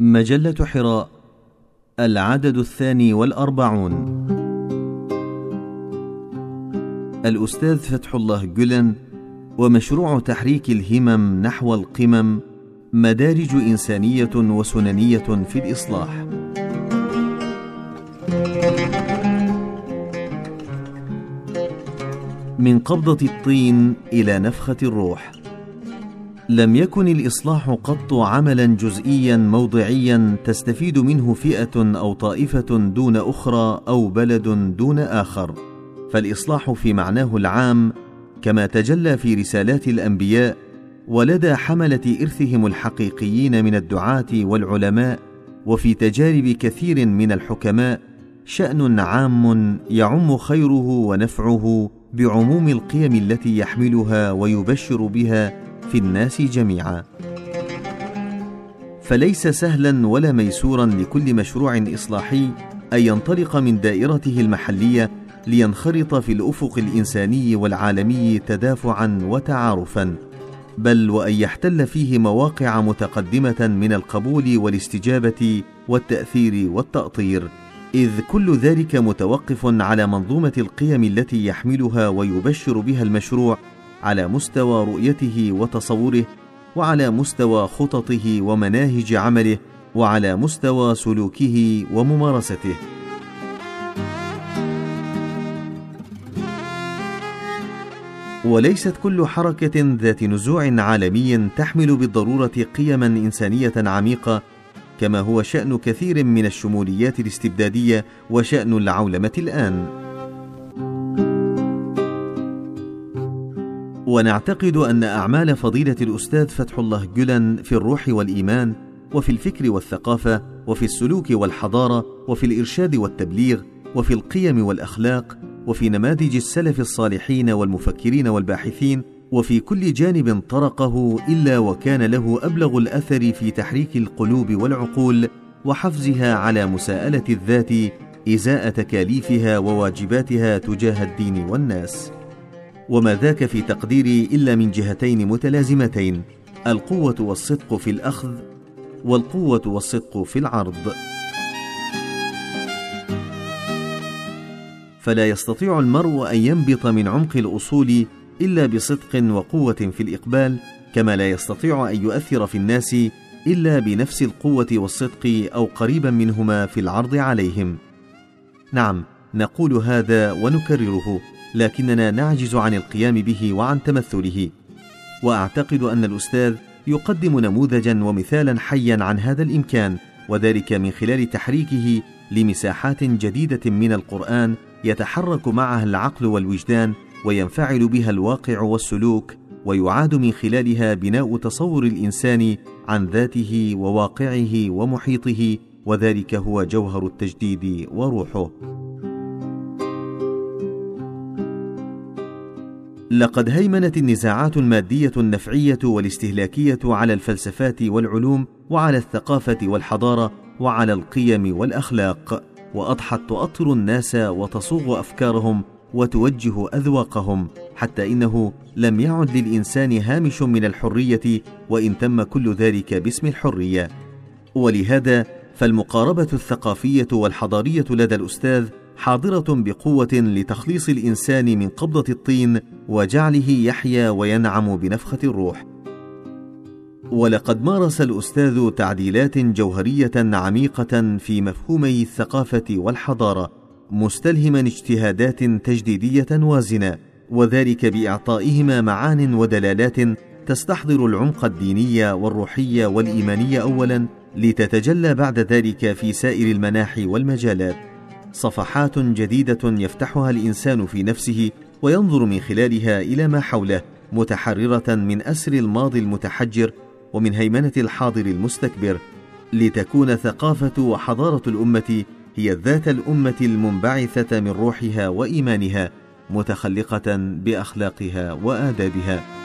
مجلة حراء العدد الثاني والأربعون. الأستاذ فتح الله جلن ومشروع تحريك الهمم نحو القمم مدارج إنسانية وسننية في الإصلاح. من قبضة الطين إلى نفخة الروح. لم يكن الإصلاح قط عملا جزئيا موضعيا تستفيد منه فئة أو طائفة دون أخرى أو بلد دون آخر. فالإصلاح في معناه العام كما تجلى في رسالات الأنبياء ولدى حملة إرثهم الحقيقيين من الدعاة والعلماء وفي تجارب كثير من الحكماء شأن عام يعم خيره ونفعه بعموم القيم التي يحملها ويبشر بها في الناس جميعا. فليس سهلا ولا ميسورا لكل مشروع إصلاحي أن ينطلق من دائرته المحلية لينخرط في الأفق الإنساني والعالمي تدافعا وتعارفا بل وأن يحتل فيه مواقع متقدمة من القبول والاستجابة والتأثير والتأطير إذ كل ذلك متوقف على منظومة القيم التي يحملها ويبشر بها المشروع على مستوى رؤيته وتصوره وعلى مستوى خططه ومناهج عمله وعلى مستوى سلوكه وممارسته. وليست كل حركة ذات نزوع عالمي تحمل بالضرورة قيما إنسانية عميقة كما هو شأن كثير من الشموليات الاستبدادية وشأن العولمة الآن. ونعتقد أن أعمال فضيلة الأستاذ فتح الله جلن في الروح والإيمان وفي الفكر والثقافة وفي السلوك والحضارة وفي الإرشاد والتبليغ وفي القيم والأخلاق وفي نماذج السلف الصالحين والمفكرين والباحثين وفي كل جانب طرقه إلا وكان له أبلغ الأثر في تحريك القلوب والعقول وحفزها على مساءلة الذات إزاء تكاليفها وواجباتها تجاه الدين والناس. وما ذاك في تقديري إلا من جهتين متلازمتين القوة والصدق في الأخذ والقوة والصدق في العرض. فلا يستطيع المرء أن ينبط من عمق الأصول إلا بصدق وقوة في الإقبال كما لا يستطيع أن يؤثر في الناس إلا بنفس القوة والصدق أو قريبا منهما في العرض عليهم. نعم نقول هذا ونكرره. لكننا نعجز عن القيام به وعن تمثله. وأعتقد أن الأستاذ يقدم نموذجا ومثالا حيا عن هذا الإمكان وذلك من خلال تحريكه لمساحات جديدة من القرآن يتحرك معها العقل والوجدان وينفعل بها الواقع والسلوك ويعاد من خلالها بناء تصور الإنسان عن ذاته وواقعه ومحيطه وذلك هو جوهر التجديد وروحه. لقد هيمنت النزاعات المادية النفعية والاستهلاكية على الفلسفات والعلوم وعلى الثقافة والحضارة وعلى القيم والأخلاق وأضحت تؤطر الناس وتصوغ أفكارهم وتوجه أذواقهم حتى إنه لم يعد للإنسان هامش من الحرية وإن تم كل ذلك باسم الحرية. ولهذا فالمقاربة الثقافية والحضارية لدى الأستاذ حاضرة بقوة لتخليص الإنسان من قبضة الطين وجعله يحيا وينعم بنفخة الروح. ولقد مارس الأستاذ تعديلات جوهرية عميقة في مفهومي الثقافة والحضارة مستلهما اجتهادات تجديدية وازنة وذلك بإعطائهما معان ودلالات تستحضر العمق الديني والروحي والإيماني اولا لتتجلى بعد ذلك في سائر المناحي والمجالات. صفحات جديدة يفتحها الإنسان في نفسه وينظر من خلالها إلى ما حوله متحررة من أسر الماضي المتحجر ومن هيمنة الحاضر المستكبر لتكون ثقافة وحضارة الأمة هي ذات الأمة المنبعثة من روحها وإيمانها متخلقة بأخلاقها وآدابها.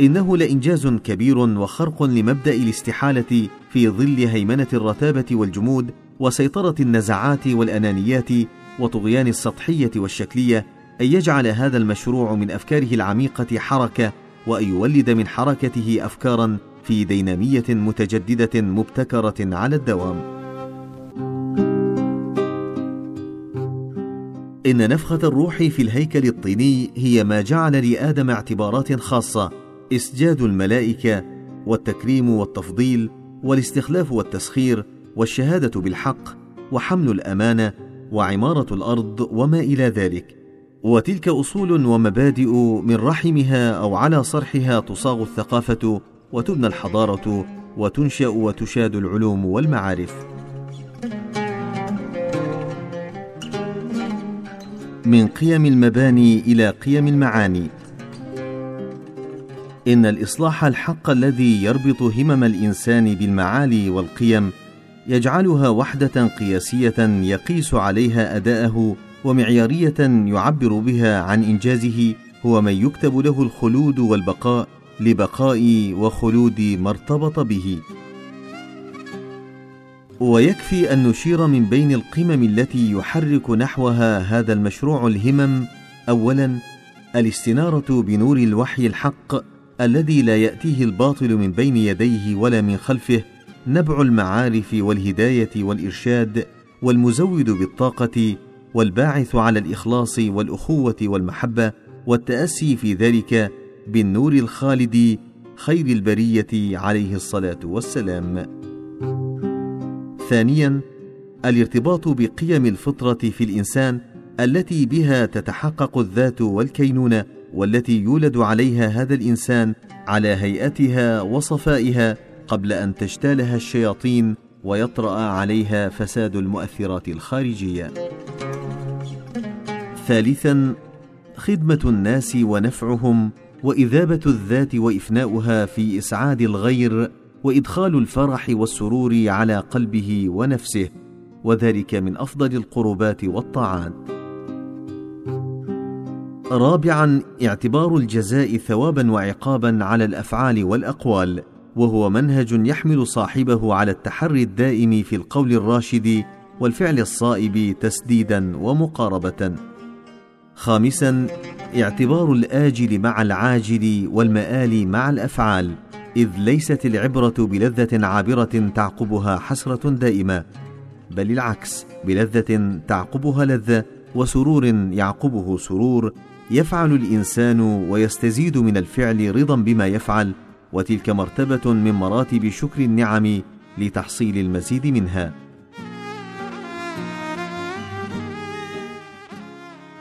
إنه لإنجاز كبير وخرق لمبدأ الاستحالة في ظل هيمنة الرتابة والجمود وسيطرة النزعات والأنانيات وطغيان السطحية والشكلية أن يجعل هذا المشروع من أفكاره العميقة حركة وأن يولد من حركته افكارا في دينامية متجددة مبتكرة على الدوام. إن نفخة الروح في الهيكل الطيني هي ما جعل لآدم اعتبارات خاصة إسجاد الملائكة والتكريم والتفضيل والاستخلاف والتسخير والشهادة بالحق وحمل الأمانة وعمارة الأرض وما إلى ذلك. وتلك أصول ومبادئ من رحمها أو على صرحها تصاغ الثقافة وتبنى الحضارة وتنشأ وتشاد العلوم والمعارف. من قيم المباني إلى قيم المعاني. إن الإصلاح الحق الذي يربط همم الإنسان بالمعالي والقيم يجعلها وحدة قياسية يقيس عليها أداءه ومعيارية يعبر بها عن إنجازه هو من يكتب له الخلود والبقاء لبقاء وخلود ما ارتبط به. ويكفي أن نشير من بين القمم التي يحرك نحوها هذا المشروع الهمم اولا الاستنارة بنور الوحي الحق الذي لا يأتيه الباطل من بين يديه ولا من خلفه نبع المعارف والهداية والإرشاد والمزود بالطاقة والباعث على الإخلاص والأخوة والمحبة والتأسي في ذلك بالنور الخالد خير البرية عليه الصلاة والسلام. ثانيا الارتباط بقيم الفطرة في الإنسان التي بها تتحقق الذات والكينونة والتي يولد عليها هذا الإنسان على هيئتها وصفائها قبل أن تجتالها الشياطين ويطرأ عليها فساد المؤثرات الخارجية. ثالثا خدمة الناس ونفعهم وإذابة الذات وإفناؤها في إسعاد الغير وإدخال الفرح والسرور على قلبه ونفسه وذلك من أفضل القربات والطاعات. رابعا اعتبار الجزاء ثوابا وعقابا على الأفعال والأقوال وهو منهج يحمل صاحبه على التحري الدائم في القول الراشد والفعل الصائب تسديدا ومقاربة. خامسا اعتبار الآجل مع العاجل والمآل مع الأفعال إذ ليست العبرة بلذة عابرة تعقبها حسرة دائمة بل العكس بلذة تعقبها لذة وسرور يعقبه سرور يفعل الإنسان ويستزيد من الفعل رضا بما يفعل وتلك مرتبة من مراتب شكر النعم لتحصيل المزيد منها.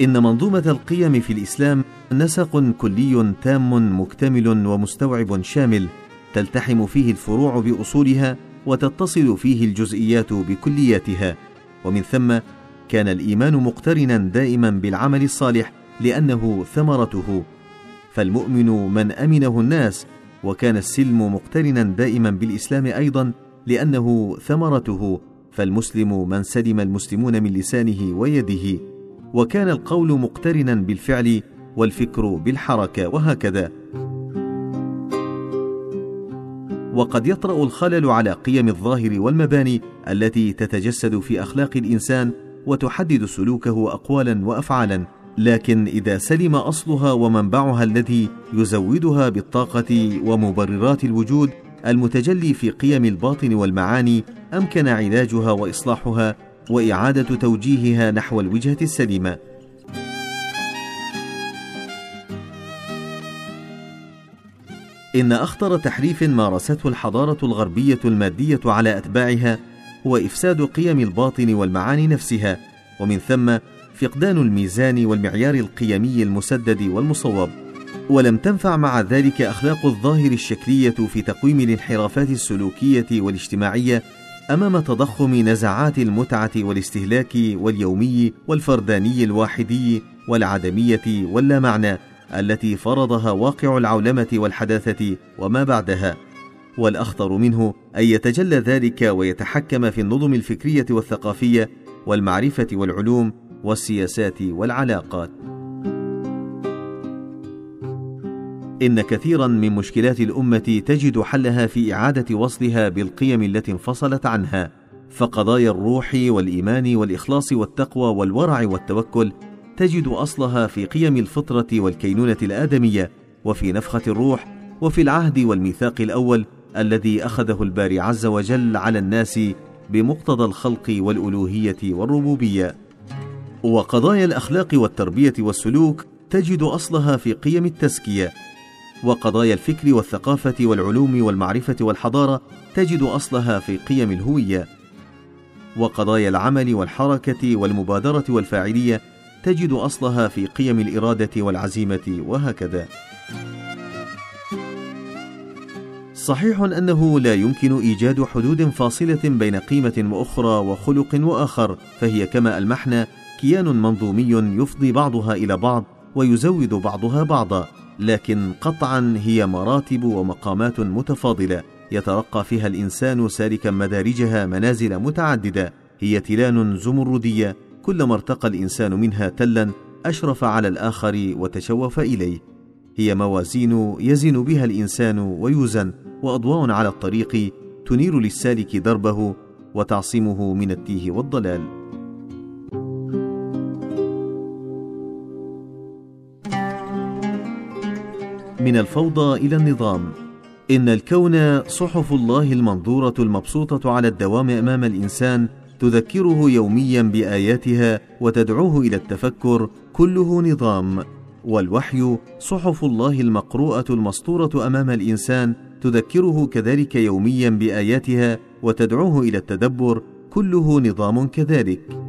إن منظومة القيم في الإسلام نسق كلي تام مكتمل ومستوعب شامل تلتحم فيه الفروع بأصولها وتتصل فيه الجزئيات بكلياتها. ومن ثم كان الإيمان مقترنا دائما بالعمل الصالح لأنه ثمرته. فالمؤمن من أمنه الناس وكان السلم مقترنا دائما بالإسلام أيضا لأنه ثمرته. فالمسلم من سلم المسلمون من لسانه ويده وكان القول مقترنا بالفعل والفكر بالحركة وهكذا. وقد يطرأ الخلل على قيم الظاهر والمباني التي تتجسد في أخلاق الإنسان وتحدد سلوكه اقوالا وافعالا. لكن إذا سلم أصلها ومنبعها الذي يزودها بالطاقة ومبررات الوجود المتجلي في قيم الباطن والمعاني أمكن علاجها وإصلاحها وإعادة توجيهها نحو الوجهة السليمة. إن أخطر تحريف مارسته الحضارة الغربية المادية على أتباعها هو إفساد قيم الباطن والمعاني نفسها ومن ثم فقدان الميزان والمعيار القيمي المسدد والمصوب. ولم تنفع مع ذلك أخلاق الظاهر الشكلية في تقويم الانحرافات السلوكية والاجتماعية أمام تضخم نزعات المتعة والاستهلاك واليومي والفرداني الواحدي والعدمية واللامعنى التي فرضها واقع العولمة والحداثة وما بعدها. والأخطر منه أن يتجلى ذلك ويتحكم في النظم الفكرية والثقافية والمعرفة والعلوم والسياسات والعلاقات. إن كثيرا من مشكلات الأمة تجد حلها في إعادة وصلها بالقيم التي انفصلت عنها فقضايا الروح والإيمان والإخلاص والتقوى والورع والتوكل تجد أصلها في قيم الفطرة والكينونة الآدمية وفي نفخة الروح وفي العهد والميثاق الأول الذي أخذه الباري عز وجل على الناس بمقتضى الخلق والألوهية والربوبية. وقضايا الأخلاق والتربية والسلوك تجد أصلها في قيم التزكية. وقضايا الفكر والثقافة والعلوم والمعرفة والحضارة تجد أصلها في قيم الهوية. وقضايا العمل والحركة والمبادرة والفاعلية تجد أصلها في قيم الإرادة والعزيمة وهكذا. صحيح أنه لا يمكن إيجاد حدود فاصلة بين قيمة وأخرى وخلق وآخر فهي كما المحنى كيان منظومي يفضي بعضها إلى بعض ويزود بعضها بعضا لكن قطعا هي مراتب ومقامات متفاضلة يترقى فيها الإنسان سالكا مدارجها منازل متعددة هي تلان زمردية كلما ارتقى الإنسان منها تلا أشرف على الآخر وتشوف إليه. هي موازين يزن بها الإنسان ويوزن وأضواء على الطريق تنير للسالك دربه وتعصمه من التيه والضلال. من الفوضى إلى النظام. إن الكون صحف الله المنظورة المبسوطة على الدوام أمام الإنسان تذكره يوميا بآياتها وتدعوه إلى التفكر كله نظام. والوحي صحف الله المقروءة المسطورة أمام الإنسان تذكره كذلك يوميا بآياتها وتدعوه إلى التدبر كله نظام كذلك.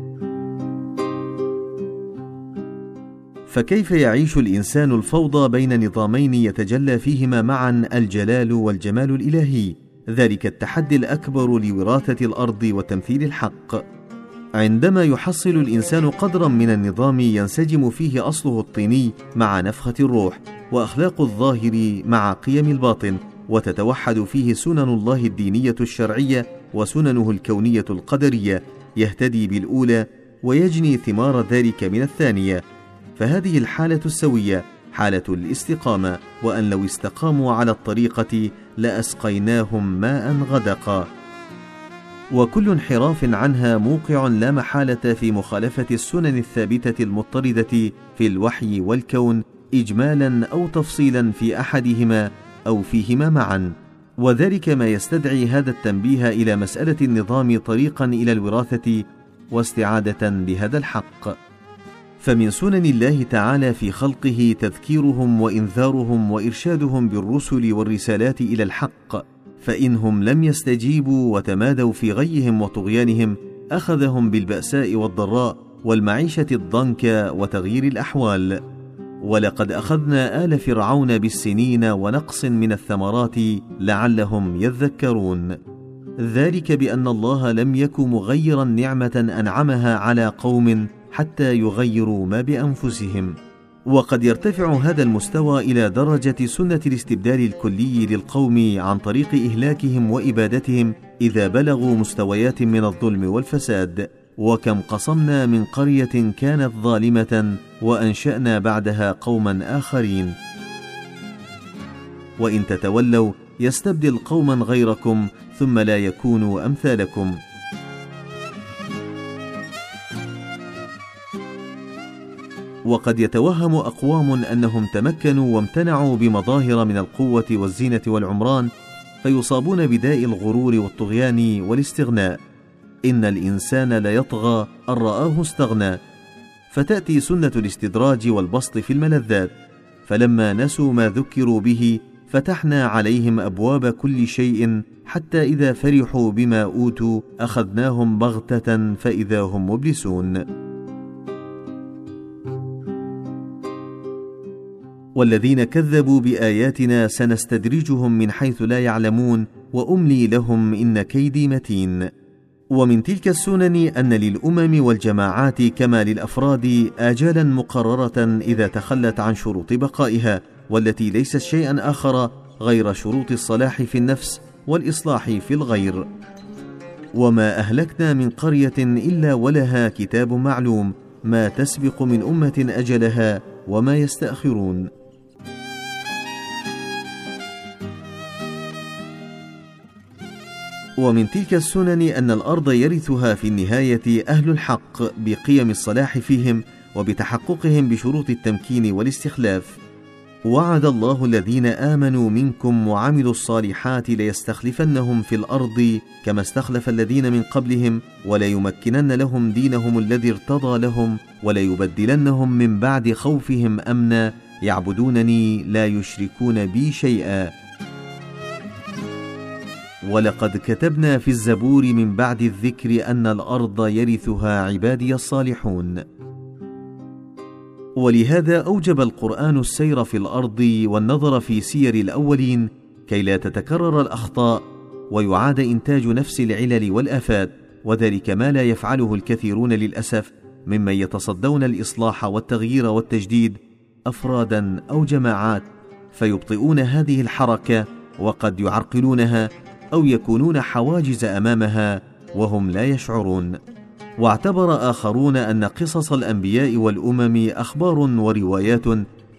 فكيف يعيش الإنسان الفوضى بين نظامين يتجلى فيهما معا الجلال والجمال الإلهي؟ ذلك التحدي الأكبر لوراثة الأرض وتمثيل الحق. عندما يحصل الإنسان قدرا من النظام ينسجم فيه أصله الطيني مع نفخة الروح وأخلاق الظاهر مع قيم الباطن وتتوحد فيه سنن الله الدينية الشرعية وسننه الكونية القدرية يهتدي بالأولى ويجني ثمار ذلك من الثانية. فهذه الحالة السوية حالة الاستقامة وأن لو استقاموا على الطريقة لأسقيناهم ماء غدقا وكل انحراف عنها موقع لا محالة في مخالفة السنن الثابتة المضطردة في الوحي والكون اجمالا أو تفصيلا في أحدهما أو فيهما معا. وذلك ما يستدعي هذا التنبيه إلى مسألة النظام طريقا إلى الوراثة واستعادة لهذا الحق. فمن سنن الله تعالى في خلقه تذكيرهم وإنذارهم وإرشادهم بالرسل والرسالات إلى الحق فانهم لم يستجيبوا وتمادوا في غيهم وطغيانهم أخذهم بالبأساء والضراء والمعيشة الضنك وتغيير الأحوال. ولقد أخذنا آل فرعون بالسنين ونقص من الثمرات لعلهم يذكرون. ذلك بأن الله لم يك مغيرا نعمة أنعمها على قوم حتى يغيروا ما بأنفسهم. وقد يرتفع هذا المستوى إلى درجة سنة الاستبدال الكلي للقوم عن طريق إهلاكهم وإبادتهم إذا بلغوا مستويات من الظلم والفساد. وكم قصمنا من قرية كانت ظالمة وأنشأنا بعدها قوما آخرين. وإن تتولوا يستبدل قوما غيركم ثم لا يكونوا أمثالكم. وقد يتوهم أقوام أنهم تمكنوا وامتنعوا بمظاهر من القوة والزينة والعمران فيصابون بداء الغرور والطغيان والاستغناء. إن الإنسان ليطغى أن رآه استغنى. فتأتي سنة الاستدراج والبسط في الملذات. فلما نسوا ما ذكروا به فتحنا عليهم أبواب كل شيء حتى إذا فرحوا بما أوتوا أخذناهم بغتة فإذا هم مبلسون. والذين كذبوا بآياتنا سنستدرجهم من حيث لا يعلمون وأملي لهم إن كيدي متين. ومن تلك السنن أن للأمم والجماعات كما للأفراد اجالا مقررة إذا تخلت عن شروط بقائها والتي ليست شيئا آخر غير شروط الصلاح في النفس والإصلاح في الغير. وما أهلكنا من قرية إلا ولها كتاب معلوم ما تسبق من أمة أجلها وما يستأخرون. ومن تلك السنن أن الأرض يرثها في النهاية أهل الحق بقيم الصلاح فيهم وبتحققهم بشروط التمكين والاستخلاف. وعد الله الذين آمنوا منكم وعملوا الصالحات ليستخلفنهم في الأرض كما استخلف الذين من قبلهم وليمكنن لهم دينهم الذي ارتضى لهم وليبدلنهم من بعد خوفهم أمنا. يعبدونني لا يشركون بي شيئا. ولقد كتبنا في الزبور من بعد الذكر أن الأرض يرثها عبادي الصالحون. ولهذا أوجب القرآن السير في الأرض والنظر في سير الأولين كي لا تتكرر الأخطاء ويعاد إنتاج نفس العلل والآفات وذلك ما لا يفعله الكثيرون للأسف ممن يتصدون الإصلاح والتغيير والتجديد أفرادا أو جماعات فيبطئون هذه الحركة وقد يعرقلونها أو يكونون حواجز أمامها وهم لا يشعرون. واعتبر آخرون أن قصص الأنبياء والأمم أخبار وروايات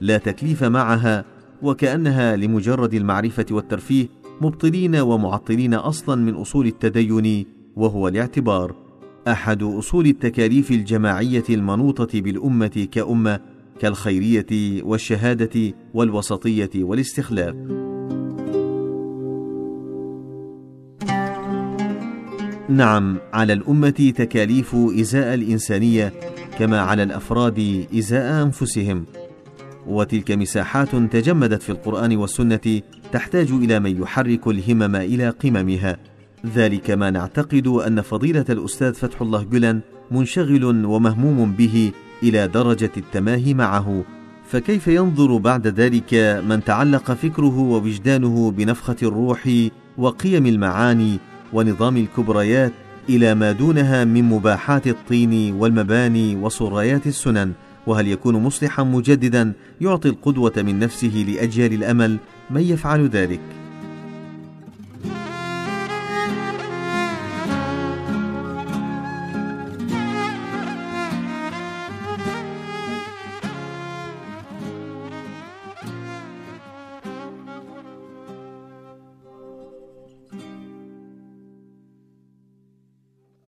لا تكليف معها وكأنها لمجرد المعرفة والترفيه مبطلين ومعطلين أصلا من أصول التدين وهو الاعتبار. أحد أصول التكاليف الجماعية المنوطة بالأمة كأمة كالخيرية والشهادة والوسطية والاستخلاف. نعم على الأمة تكاليف إزاء الإنسانية كما على الأفراد إزاء أنفسهم. وتلك مساحات تجمدت في القرآن والسنة تحتاج إلى من يحرك الهمم إلى قممها. ذلك ما نعتقد أن فضيلة الأستاذ فتح الله جلن منشغل ومهموم به إلى درجة التماهي معه. فكيف ينظر بعد ذلك من تعلق فكره ووجدانه بنفخة الروح وقيم المعاني ونظام الكبريات إلى ما دونها من مباحات الطين والمباني وصريات السنن وهل يكون مصلحا مجددا يعطي القدوة من نفسه لأجيال الأمل؟ من يفعل ذلك؟